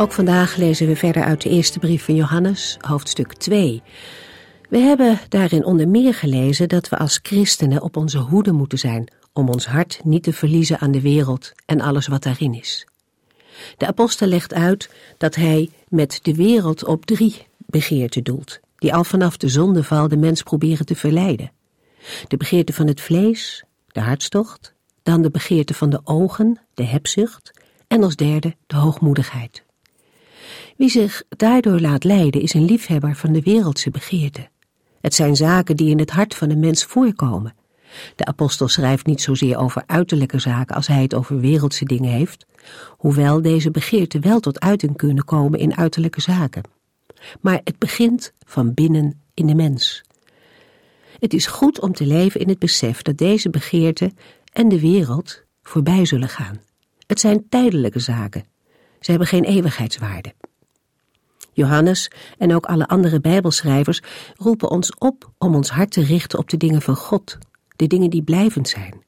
Ook vandaag lezen we verder uit de eerste brief van Johannes, hoofdstuk 2. We hebben daarin onder meer gelezen dat we als christenen op onze hoede moeten zijn om ons hart niet te verliezen aan de wereld en alles wat daarin is. De apostel legt uit dat hij met de wereld op drie begeerten doelt, die al vanaf de zondeval de mens proberen te verleiden. De begeerte van het vlees, de hartstocht, dan de begeerte van de ogen, de hebzucht, en als derde de hoogmoedigheid. Wie zich daardoor laat leiden is een liefhebber van de wereldse begeerte. Het zijn zaken die in het hart van een mens voorkomen. De apostel schrijft niet zozeer over uiterlijke zaken als hij het over wereldse dingen heeft, hoewel deze begeerten wel tot uiting kunnen komen in uiterlijke zaken. Maar het begint van binnen in de mens. Het is goed om te leven in het besef dat deze begeerten en de wereld voorbij zullen gaan. Het zijn tijdelijke zaken. Ze hebben geen eeuwigheidswaarde. Johannes en ook alle andere Bijbelschrijvers roepen ons op om ons hart te richten op de dingen van God, de dingen die blijvend zijn.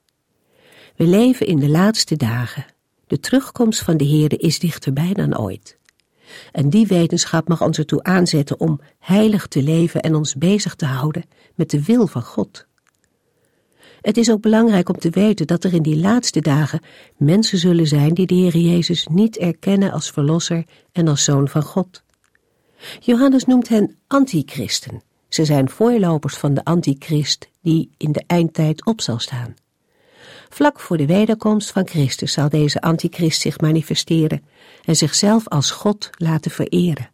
We leven in de laatste dagen. De terugkomst van de Heerde is dichterbij dan ooit. En die wetenschap mag ons ertoe aanzetten om heilig te leven en ons bezig te houden met de wil van God. Het is ook belangrijk om te weten dat er in die laatste dagen mensen zullen zijn die de Heer Jezus niet erkennen als Verlosser en als Zoon van God. Johannes noemt hen antichristen. Ze zijn voorlopers van de antichrist die in de eindtijd op zal staan. Vlak voor de wederkomst van Christus zal deze antichrist zich manifesteren en zichzelf als God laten vereren.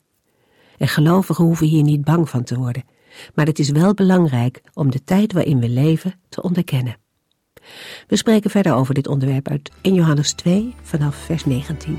En gelovigen hoeven hier niet bang van te worden, maar het is wel belangrijk om de tijd waarin we leven te onderkennen. We spreken verder over dit onderwerp uit in Johannes 2 vanaf vers 19.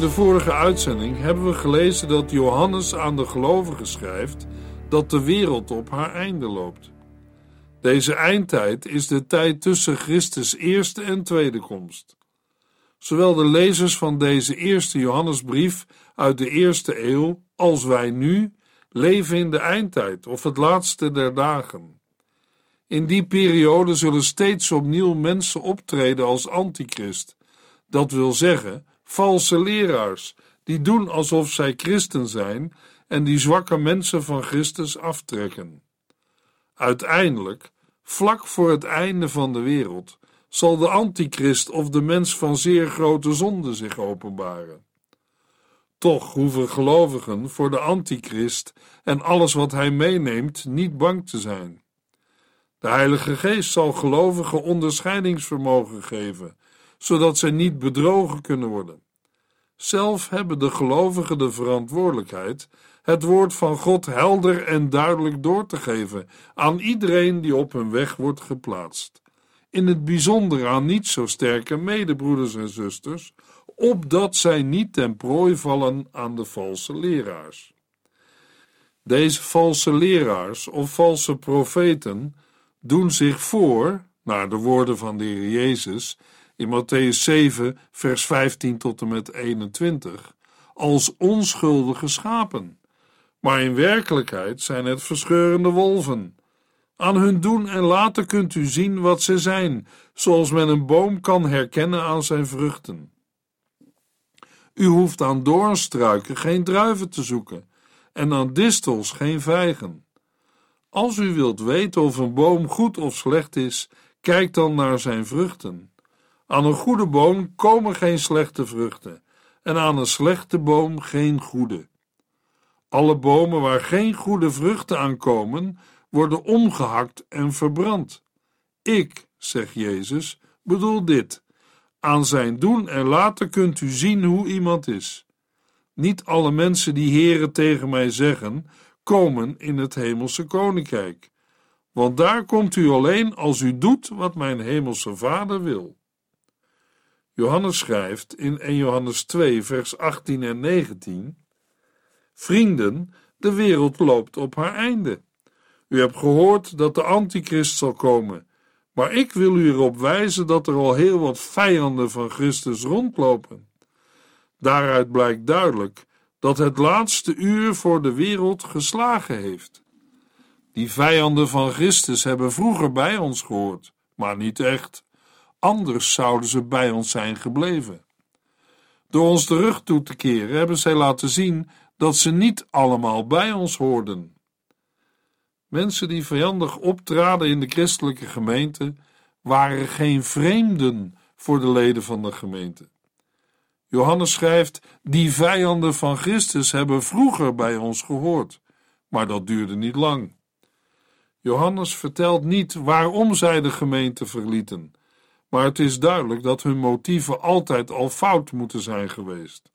In de vorige uitzending hebben we gelezen dat Johannes aan de gelovigen schrijft dat de wereld op haar einde loopt. Deze eindtijd is de tijd tussen Christus' eerste en tweede komst. Zowel de lezers van deze eerste Johannesbrief uit de eerste eeuw als wij nu leven in de eindtijd of het laatste der dagen. In die periode zullen steeds opnieuw mensen optreden als antichrist, dat wil zeggen valse leraars, die doen alsof zij christen zijn en die zwakke mensen van Christus aftrekken. Uiteindelijk, vlak voor het einde van de wereld, zal de antichrist of de mens van zeer grote zonde zich openbaren. Toch hoeven gelovigen voor de antichrist en alles wat hij meeneemt niet bang te zijn. De Heilige Geest zal gelovigen onderscheidingsvermogen geven zodat zij niet bedrogen kunnen worden. Zelf hebben de gelovigen de verantwoordelijkheid het woord van God helder en duidelijk door te geven aan iedereen die op hun weg wordt geplaatst. In het bijzonder aan niet zo sterke medebroeders en zusters, opdat zij niet ten prooi vallen aan de valse leraars. Deze valse leraars of valse profeten doen zich voor, naar de woorden van de Heer Jezus, in Matthäus 7, vers 15 tot en met 21, als onschuldige schapen. Maar in werkelijkheid zijn het verscheurende wolven. Aan hun doen en laten kunt u zien wat ze zijn, zoals men een boom kan herkennen aan zijn vruchten. U hoeft aan doornstruiken geen druiven te zoeken en aan distels geen vijgen. Als u wilt weten of een boom goed of slecht is, kijk dan naar zijn vruchten. Aan een goede boom komen geen slechte vruchten, en aan een slechte boom geen goede. Alle bomen waar geen goede vruchten aan komen, worden omgehakt en verbrand. Ik, zegt Jezus, bedoel dit. Aan zijn doen en laten kunt u zien hoe iemand is. Niet alle mensen die heren tegen mij zeggen, komen in het hemelse koninkrijk. Want daar komt u alleen als u doet wat mijn hemelse Vader wil. Johannes schrijft in 1 Johannes 2, vers 18 en 19: Vrienden, de wereld loopt op haar einde. U hebt gehoord dat de antichrist zal komen, maar ik wil u erop wijzen dat er al heel wat vijanden van Christus rondlopen. Daaruit blijkt duidelijk dat het laatste uur voor de wereld geslagen heeft. Die vijanden van Christus hebben vroeger bij ons gehoord, maar niet echt. Anders zouden ze bij ons zijn gebleven. Door ons de rug toe te keren hebben zij laten zien dat ze niet allemaal bij ons hoorden. Mensen die vijandig optraden in de christelijke gemeente waren geen vreemden voor de leden van de gemeente. Johannes schrijft: Die vijanden van Christus hebben vroeger bij ons gehoord, maar dat duurde niet lang. Johannes vertelt niet waarom zij de gemeente verlieten, maar het is duidelijk dat hun motieven altijd al fout moeten zijn geweest.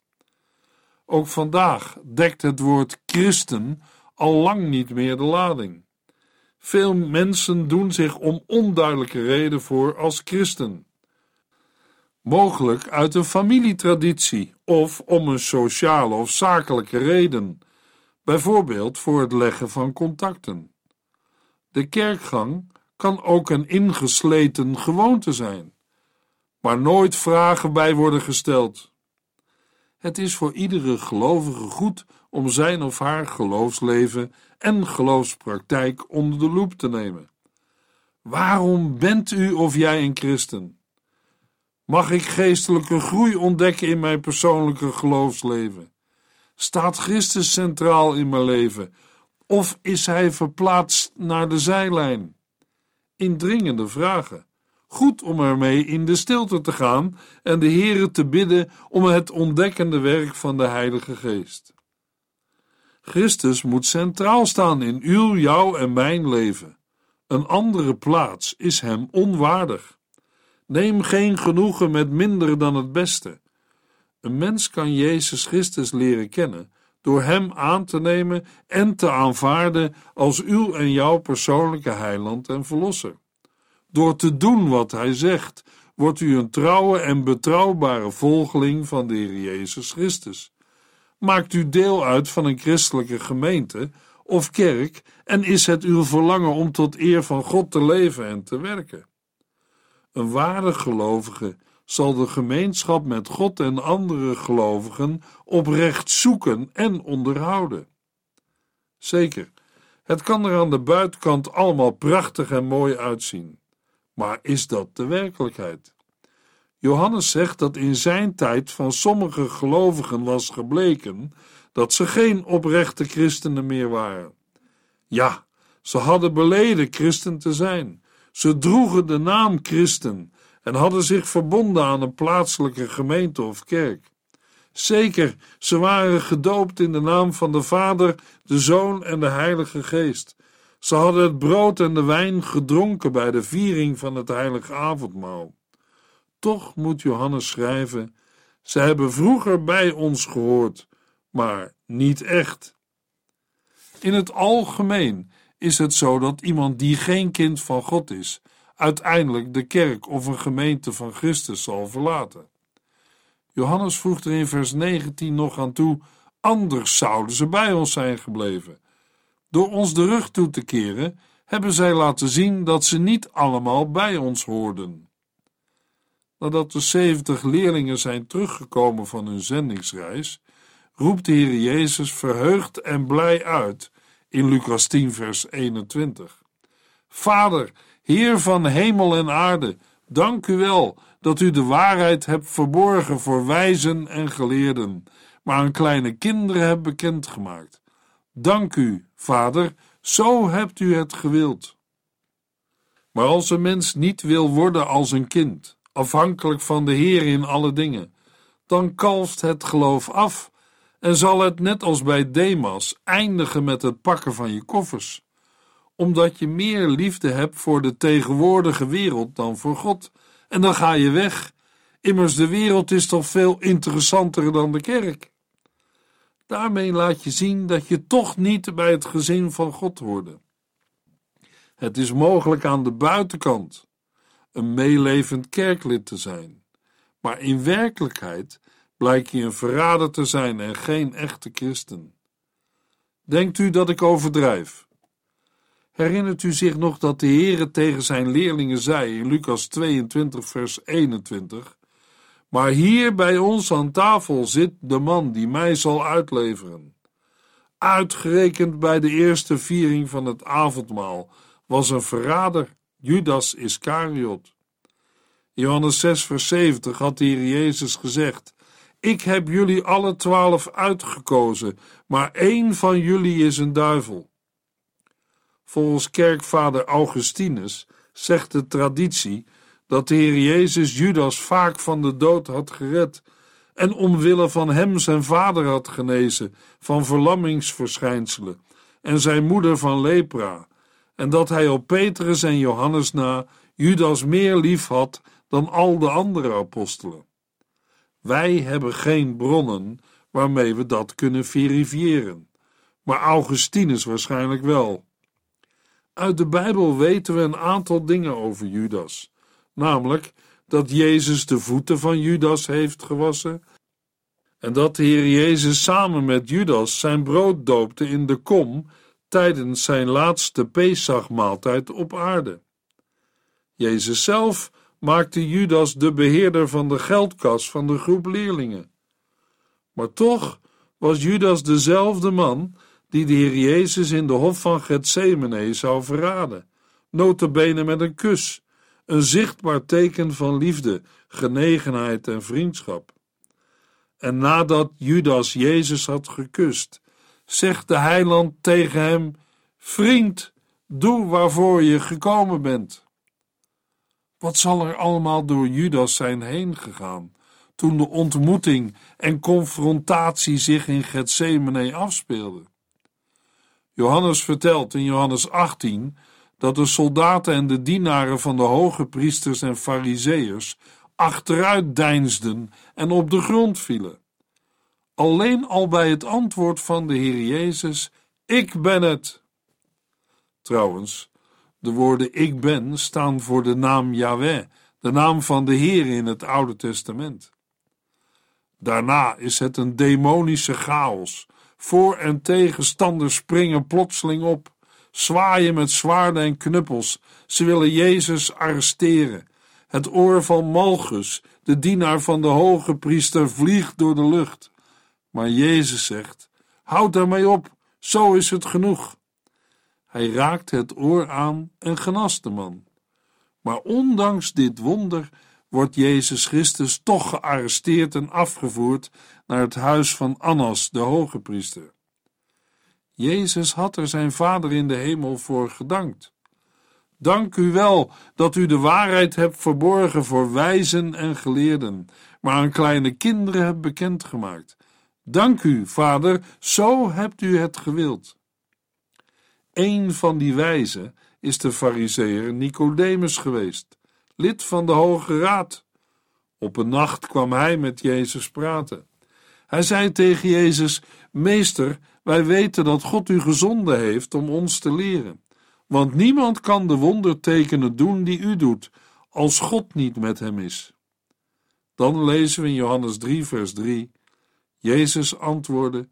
Ook vandaag dekt het woord christen al lang niet meer de lading. Veel mensen doen zich om onduidelijke reden voor als christen. Mogelijk uit een familietraditie of om een sociale of zakelijke reden, bijvoorbeeld voor het leggen van contacten. De kerkgang kan ook een ingesleten gewoonte zijn, waar nooit vragen bij worden gesteld. Het is voor iedere gelovige goed om zijn of haar geloofsleven en geloofspraktijk onder de loep te nemen. Waarom bent u of jij een christen? Mag ik geestelijke groei ontdekken in mijn persoonlijke geloofsleven? Staat Christus centraal in mijn leven? Of is hij verplaatst naar de zijlijn? Indringende vragen. Goed om ermee in de stilte te gaan en de Heere te bidden om het ontdekkende werk van de Heilige Geest. Christus moet centraal staan in uw, jouw en mijn leven. Een andere plaats is hem onwaardig. Neem geen genoegen met minder dan het beste. Een mens kan Jezus Christus leren kennen door Hem aan te nemen en te aanvaarden als uw en jouw persoonlijke heiland en verlosser. Door te doen wat Hij zegt, wordt u een trouwe en betrouwbare volgeling van de Heer Jezus Christus. Maakt u deel uit van een christelijke gemeente of kerk en is het uw verlangen om tot eer van God te leven en te werken. Een ware gelovige zal de gemeenschap met God en andere gelovigen oprecht zoeken en onderhouden. Zeker, het kan er aan de buitenkant allemaal prachtig en mooi uitzien. Maar is dat de werkelijkheid? Johannes zegt dat in zijn tijd van sommige gelovigen was gebleken dat ze geen oprechte christenen meer waren. Ja, ze hadden beleden christen te zijn. Ze droegen de naam christen en hadden zich verbonden aan een plaatselijke gemeente of kerk. Zeker, ze waren gedoopt in de naam van de Vader, de Zoon en de Heilige Geest. Ze hadden het brood en de wijn gedronken bij de viering van het heilige avondmaal. Toch moet Johannes schrijven: Ze hebben vroeger bij ons gehoord, maar niet echt. In het algemeen is het zo dat iemand die geen kind van God is, uiteindelijk de kerk of een gemeente van Christus zal verlaten. Johannes voegt er in vers 19 nog aan toe: anders zouden ze bij ons zijn gebleven. Door ons de rug toe te keren, hebben zij laten zien dat ze niet allemaal bij ons hoorden. Nadat de zeventig leerlingen zijn teruggekomen van hun zendingsreis, roept de Heer Jezus verheugd en blij uit in Lucas 10, vers 21. Vader, Heer van hemel en aarde, dank u wel dat u de waarheid hebt verborgen voor wijzen en geleerden, maar aan kleine kinderen hebt bekendgemaakt. Dank u, Vader, Zo hebt u het gewild. Maar als een mens niet wil worden als een kind, afhankelijk van de Heer in alle dingen, dan kalft het geloof af en zal het net als bij Demas eindigen met het pakken van je koffers, omdat je meer liefde hebt voor de tegenwoordige wereld dan voor God, en dan ga je weg. Immers, de wereld is toch veel interessanter dan de kerk. Daarmee laat je zien dat je toch niet bij het gezin van God hoorde. Het is mogelijk aan de buitenkant een meelevend kerklid te zijn, maar in werkelijkheid blijkt je een verrader te zijn en geen echte christen. Denkt u dat ik overdrijf? Herinnert u zich nog dat de Heere tegen zijn leerlingen zei in Lucas 22, vers 21: Maar hier bij ons aan tafel zit de man die mij zal uitleveren. Uitgerekend bij de eerste viering van het avondmaal was een verrader, Judas Iscariot. Johannes 6, vers 70 had de Jezus gezegd: Ik heb jullie alle twaalf uitgekozen, maar één van jullie is een duivel. Volgens kerkvader Augustinus zegt de traditie dat de Heer Jezus Judas vaak van de dood had gered en omwille van hem zijn vader had genezen van verlammingsverschijnselen en zijn moeder van lepra, en dat hij op Petrus en Johannes na Judas meer lief had dan al de andere apostelen. Wij hebben geen bronnen waarmee we dat kunnen verifiëren, maar Augustinus waarschijnlijk wel. Uit de Bijbel weten we een aantal dingen over Judas, namelijk dat Jezus de voeten van Judas heeft gewassen en dat de Heer Jezus samen met Judas zijn brood doopte in de kom tijdens zijn laatste Pesachmaaltijd op aarde. Jezus zelf maakte Judas de beheerder van de geldkas van de groep leerlingen. Maar toch was Judas dezelfde man die de Heer Jezus in de hof van Gethsemane zou verraden, notabene met een kus, een zichtbaar teken van liefde, genegenheid en vriendschap. En nadat Judas Jezus had gekust, zegt de heiland tegen hem: Vriend, doe waarvoor je gekomen bent. Wat zal er allemaal door Judas zijn heen gegaan toen de ontmoeting en confrontatie zich in Gethsemane afspeelden? Johannes vertelt in Johannes 18 dat de soldaten en de dienaren van de hoge priesters en fariseërs achteruit deinsden en op de grond vielen. Alleen al bij het antwoord van de Heer Jezus: Ik ben het. Trouwens, de woorden ik ben staan voor de naam Yahweh, de naam van de Heer in het Oude Testament. Daarna is het een demonische chaos. Voor- en tegenstanders springen plotseling op, zwaaien met zwaarden en knuppels. Ze willen Jezus arresteren. Het oor van Malchus, de dienaar van de hoge priester, vliegt door de lucht. Maar Jezus zegt: Houd daarmee op, zo is het genoeg. Hij raakt het oor aan en genast de man. Maar ondanks dit wonder wordt Jezus Christus toch gearresteerd en afgevoerd naar het huis van Annas, de hoge priester. Jezus had er zijn Vader in de hemel voor gedankt. Dank u wel dat u de waarheid hebt verborgen voor wijzen en geleerden, maar aan kleine kinderen hebt bekendgemaakt. Dank u, Vader, zo hebt u het gewild. Een van die wijzen is de Fariseer Nicodemus geweest, lid van de Hoge Raad. Op een nacht kwam hij met Jezus praten. Hij zei tegen Jezus: Meester, wij weten dat God u gezonden heeft om ons te leren. Want niemand kan de wondertekenen doen die u doet, als God niet met hem is. Dan lezen we in Johannes 3, vers 3. Jezus antwoordde: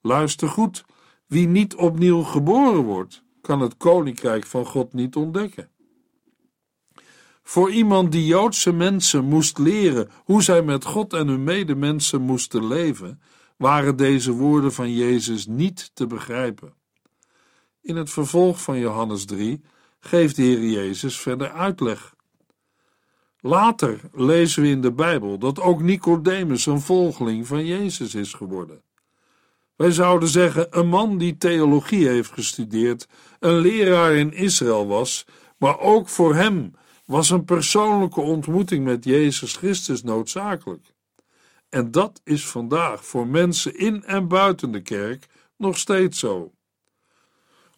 Luister goed, wie niet opnieuw geboren wordt, kan het koninkrijk van God niet ontdekken. Voor iemand die Joodse mensen moest leren hoe zij met God en hun medemensen moesten leven, waren deze woorden van Jezus niet te begrijpen. In het vervolg van Johannes 3 geeft de Heer Jezus verder uitleg. Later lezen we in de Bijbel dat ook Nicodemus een volgeling van Jezus is geworden. Wij zouden zeggen een man die theologie heeft gestudeerd, een leraar in Israël was, maar ook voor hem was een persoonlijke ontmoeting met Jezus Christus noodzakelijk. En dat is vandaag voor mensen in en buiten de kerk nog steeds zo.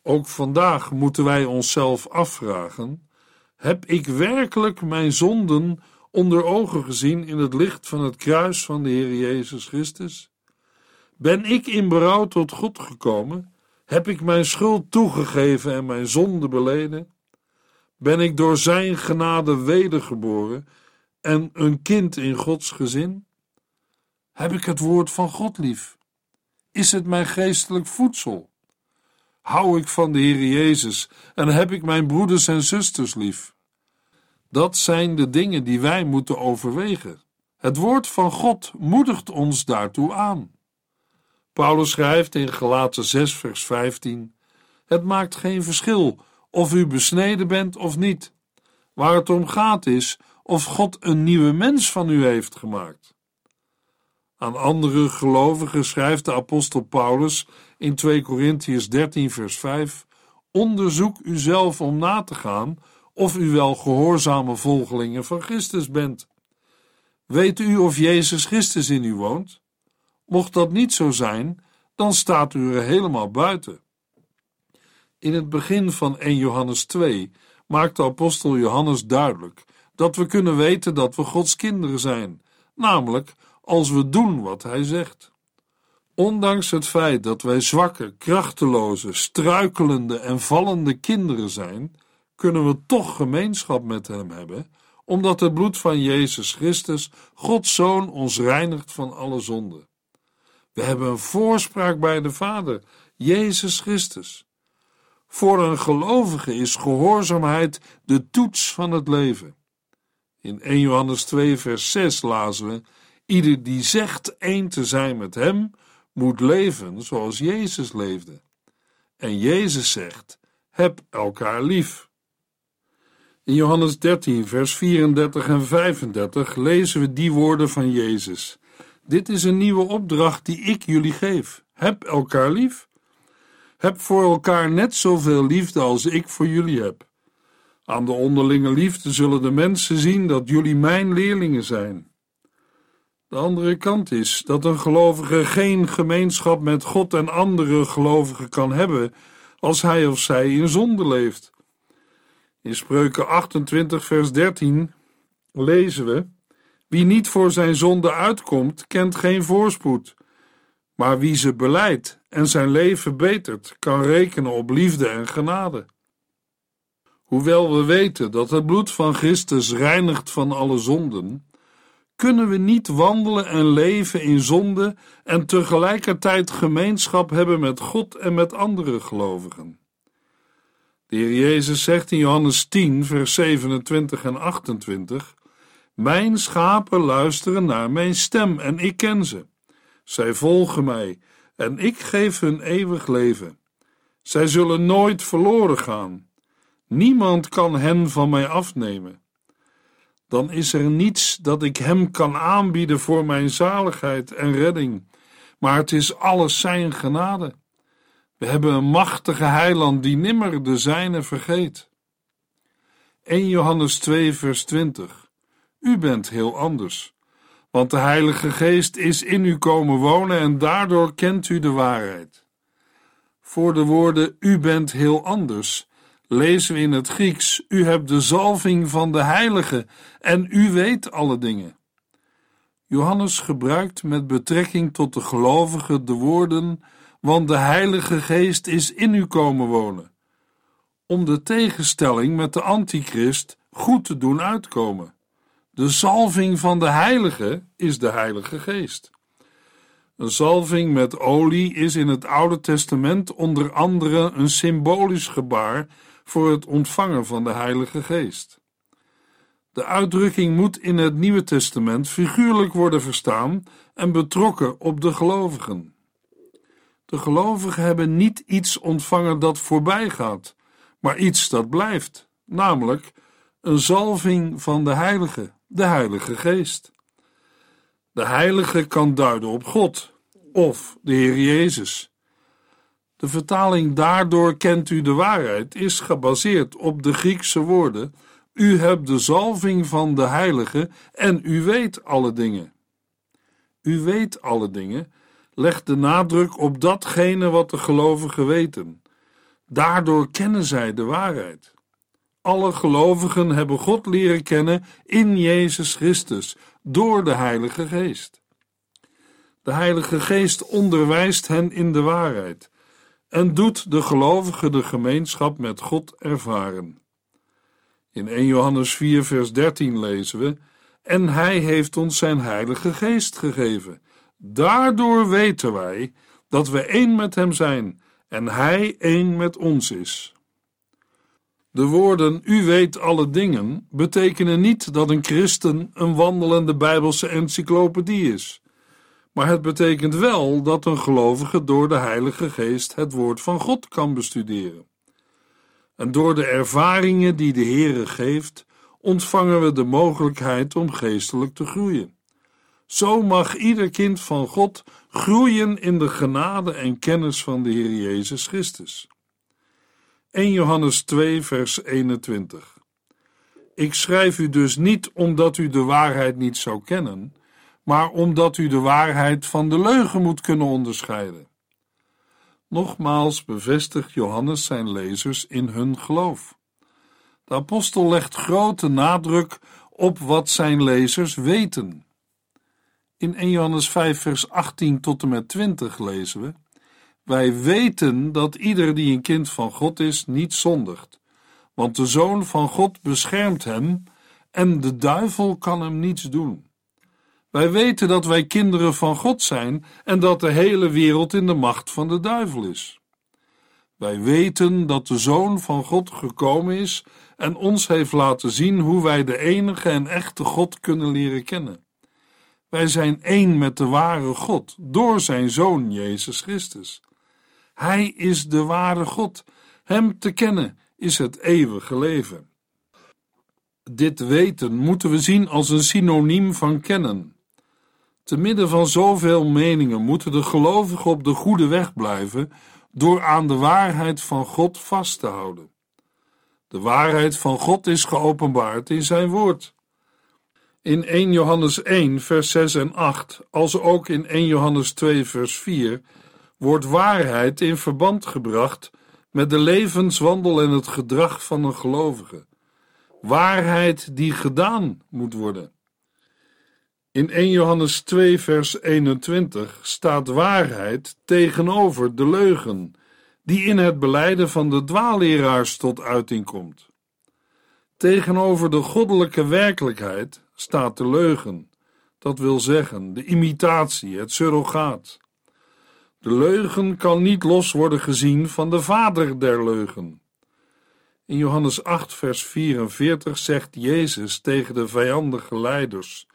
Ook vandaag moeten wij onszelf afvragen: heb ik werkelijk mijn zonden onder ogen gezien in het licht van het kruis van de Heer Jezus Christus? Ben ik in berouw tot God gekomen? Heb ik mijn schuld toegegeven en mijn zonde beleden? Ben ik door Zijn genade wedergeboren en een kind in Gods gezin? Heb ik het woord van God lief? Is het mijn geestelijk voedsel? Hou ik van de Heer Jezus en heb ik mijn broeders en zusters lief? Dat zijn de dingen die wij moeten overwegen. Het woord van God moedigt ons daartoe aan. Paulus schrijft in Galaten 6, vers 15: Het maakt geen verschil of u besneden bent of niet. Waar het om gaat is of God een nieuwe mens van u heeft gemaakt. Aan andere gelovigen schrijft de apostel Paulus in 2 Korintiërs 13, vers 5: Onderzoek uzelf om na te gaan of u wel gehoorzame volgelingen van Christus bent. Weet u of Jezus Christus in u woont? Mocht dat niet zo zijn, dan staat u er helemaal buiten. In het begin van 1 Johannes 2 maakt de apostel Johannes duidelijk dat we kunnen weten dat we Gods kinderen zijn, namelijk als we doen wat Hij zegt. Ondanks het feit dat wij zwakke, krachteloze, struikelende en vallende kinderen zijn, kunnen we toch gemeenschap met Hem hebben, omdat het bloed van Jezus Christus, Gods Zoon, ons reinigt van alle zonde. We hebben een voorspraak bij de Vader, Jezus Christus. Voor een gelovige is gehoorzaamheid de toets van het leven. In 1 Johannes 2, vers 6 lazen we: Ieder die zegt één te zijn met Hem, moet leven zoals Jezus leefde. En Jezus zegt: Heb elkaar lief. In Johannes 13, vers 34 en 35 lezen we die woorden van Jezus. Dit is een nieuwe opdracht die ik jullie geef. Heb elkaar lief. Heb voor elkaar net zoveel liefde als ik voor jullie heb. Aan de onderlinge liefde zullen de mensen zien dat jullie mijn leerlingen zijn. De andere kant is dat een gelovige geen gemeenschap met God en andere gelovigen kan hebben als hij of zij in zonde leeft. In Spreuken 28, vers 13 lezen we: Wie niet voor zijn zonde uitkomt, kent geen voorspoed. Maar wie ze beleidt en zijn leven betert, kan rekenen op liefde en genade. Hoewel we weten dat het bloed van Christus reinigt van alle zonden, kunnen we niet wandelen en leven in zonde en tegelijkertijd gemeenschap hebben met God en met andere gelovigen. De Heer Jezus zegt in Johannes 10, vers 27 en 28: Mijn schapen luisteren naar mijn stem en ik ken ze. Zij volgen mij en ik geef hun eeuwig leven. Zij zullen nooit verloren gaan. Niemand kan hen van mij afnemen. Dan is er niets dat ik hem kan aanbieden voor mijn zaligheid en redding, maar het is alles zijn genade. We hebben een machtige heiland die nimmer de zijne vergeet. 1 Johannes 2, vers 20. U bent heel anders, want de Heilige Geest is in u komen wonen en daardoor kent u de waarheid. Voor de woorden u bent heel anders lezen we in het Grieks: U hebt de zalving van de Heilige en u weet alle dingen. Johannes gebruikt met betrekking tot de gelovigen de woorden: Want de Heilige Geest is in u komen wonen, om de tegenstelling met de Antichrist goed te doen uitkomen. De zalving van de Heilige is de Heilige Geest. Een zalving met olie is in het Oude Testament onder andere een symbolisch gebaar voor het ontvangen van de Heilige Geest. De uitdrukking moet in het Nieuwe Testament figuurlijk worden verstaan en betrokken op de gelovigen. De gelovigen hebben niet iets ontvangen dat voorbij gaat, maar iets dat blijft, namelijk een zalving van de Heilige, de Heilige Geest. De Heilige kan duiden op God, of de Heer Jezus. De vertaling daardoor kent u de waarheid is gebaseerd op de Griekse woorden u hebt de zalving van de Heilige en u weet alle dingen. U weet alle dingen legt de nadruk op datgene wat de gelovigen weten. Daardoor kennen zij de waarheid. Alle gelovigen hebben God leren kennen in Jezus Christus door de Heilige Geest. De Heilige Geest onderwijst hen in de waarheid en doet de gelovigen de gemeenschap met God ervaren. In 1 Johannes 4, vers 13 lezen we: En Hij heeft ons zijn Heilige Geest gegeven. Daardoor weten wij dat we één met Hem zijn en Hij één met ons is. De woorden U weet alle dingen betekenen niet dat een christen een wandelende Bijbelse encyclopedie is. Maar het betekent wel dat een gelovige door de Heilige Geest het woord van God kan bestuderen. En door de ervaringen die de Heere geeft, ontvangen we de mogelijkheid om geestelijk te groeien. Zo mag ieder kind van God groeien in de genade en kennis van de Heer Jezus Christus. 1 Johannes 2, vers 21. Ik schrijf u dus niet omdat u de waarheid niet zou kennen, maar omdat u de waarheid van de leugen moet kunnen onderscheiden. Nogmaals bevestigt Johannes zijn lezers in hun geloof. De apostel legt grote nadruk op wat zijn lezers weten. In 1 Johannes 5, vers 18 tot en met 20 lezen we: Wij weten dat ieder die een kind van God is, niet zondigt, want de Zoon van God beschermt hem en de duivel kan hem niets doen. Wij weten dat wij kinderen van God zijn en dat de hele wereld in de macht van de duivel is. Wij weten dat de Zoon van God gekomen is en ons heeft laten zien hoe wij de enige en echte God kunnen leren kennen. Wij zijn één met de ware God door zijn Zoon Jezus Christus. Hij is de ware God. Hem te kennen is het eeuwige leven. Dit weten moeten we zien als een synoniem van kennen. Te midden van zoveel meningen moeten de gelovigen op de goede weg blijven door aan de waarheid van God vast te houden. De waarheid van God is geopenbaard in zijn woord. In 1 Johannes 1, vers 6 en 8, als ook in 1 Johannes 2, vers 4, wordt waarheid in verband gebracht met de levenswandel en het gedrag van een gelovige. Waarheid die gedaan moet worden. In 1 Johannes 2, vers 21 staat waarheid tegenover de leugen, die in het beleiden van de dwaalleraars tot uiting komt. Tegenover de goddelijke werkelijkheid staat de leugen, dat wil zeggen de imitatie, het surrogaat. De leugen kan niet los worden gezien van de vader der leugen. In Johannes 8, vers 44 zegt Jezus tegen de vijandige leiders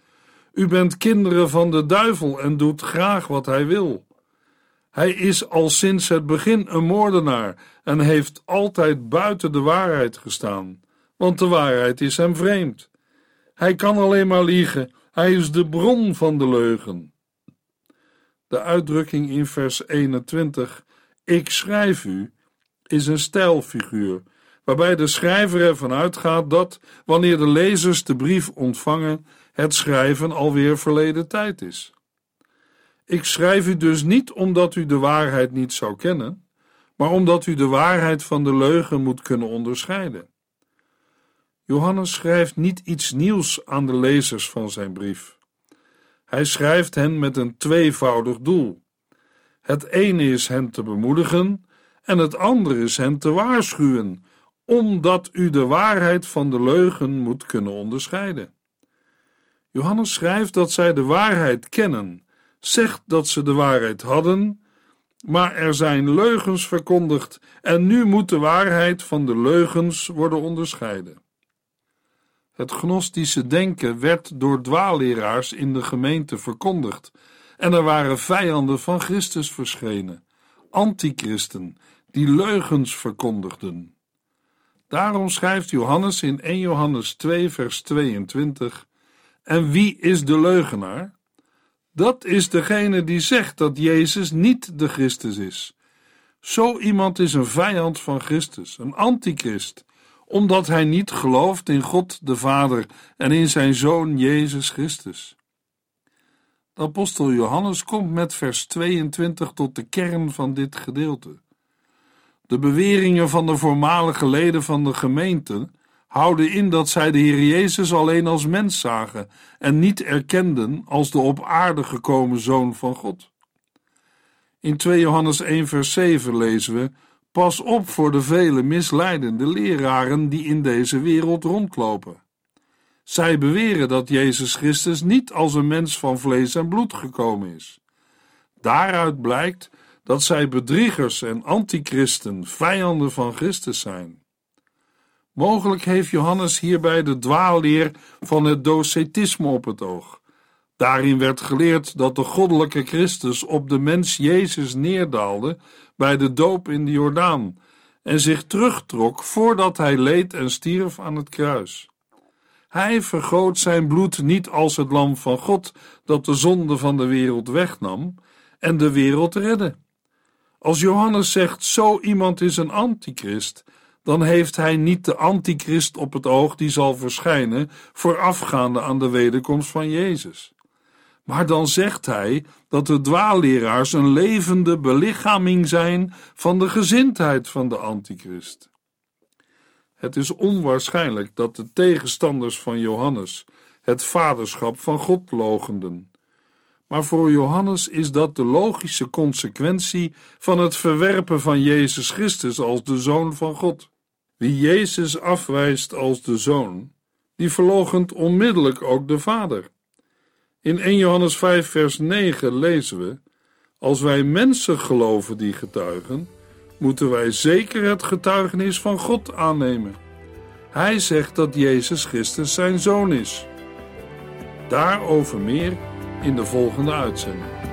u bent kinderen van de duivel en doet graag wat hij wil. Hij is al sinds het begin een moordenaar en heeft altijd buiten de waarheid gestaan, want de waarheid is hem vreemd. Hij kan alleen maar liegen, hij is de bron van de leugen. De uitdrukking in vers 21, ik schrijf u, is een stijlfiguur, waarbij de schrijver ervan uitgaat dat, wanneer de lezers de brief ontvangen, het schrijven alweer verleden tijd is. Ik schrijf u dus niet omdat u de waarheid niet zou kennen, maar omdat u de waarheid van de leugen moet kunnen onderscheiden. Johannes schrijft niet iets nieuws aan de lezers van zijn brief. Hij schrijft hen met een tweevoudig doel. Het ene is hen te bemoedigen en het andere is hen te waarschuwen, omdat u de waarheid van de leugen moet kunnen onderscheiden. Johannes schrijft dat zij de waarheid kennen, zegt dat ze de waarheid hadden, maar er zijn leugens verkondigd en nu moet de waarheid van de leugens worden onderscheiden. Het gnostische denken werd door dwaalleraars in de gemeente verkondigd en er waren vijanden van Christus verschenen, antichristen, die leugens verkondigden. Daarom schrijft Johannes in 1 Johannes 2 vers 22 en wie is de leugenaar? Dat is degene die zegt dat Jezus niet de Christus is. Zo iemand is een vijand van Christus, een antichrist, omdat hij niet gelooft in God de Vader en in zijn Zoon Jezus Christus. De apostel Johannes komt met vers 22 tot de kern van dit gedeelte. De beweringen van de voormalige leden van de gemeente houden in dat zij de Heer Jezus alleen als mens zagen en niet erkenden als de op aarde gekomen Zoon van God. In 2 Johannes 1 vers 7 lezen we Pas op voor de vele misleidende leraren die in deze wereld rondlopen. Zij beweren dat Jezus Christus niet als een mens van vlees en bloed gekomen is. Daaruit blijkt dat zij bedriegers en antichristen, vijanden van Christus zijn. Mogelijk heeft Johannes hierbij de dwaalleer van het docetisme op het oog. Daarin werd geleerd dat de goddelijke Christus op de mens Jezus neerdaalde bij de doop in de Jordaan en zich terugtrok voordat hij leed en stierf aan het kruis. Hij vergoot zijn bloed niet als het lam van God dat de zonde van de wereld wegnam en de wereld redde. Als Johannes zegt: zo iemand is een antichrist, dan heeft hij niet de antichrist op het oog die zal verschijnen voorafgaande aan de wederkomst van Jezus. Maar dan zegt hij dat de dwaalleraars een levende belichaming zijn van de gezindheid van de antichrist. Het is onwaarschijnlijk dat de tegenstanders van Johannes het vaderschap van God logenden. Maar voor Johannes is dat de logische consequentie van het verwerpen van Jezus Christus als de Zoon van God. Wie Jezus afwijst als de Zoon, die verloochent onmiddellijk ook de Vader. In 1 Johannes 5, vers 9 lezen we: Als wij mensen geloven die getuigen, moeten wij zeker het getuigenis van God aannemen. Hij zegt dat Jezus Christus zijn zoon is. Daarover meer in de volgende uitzending.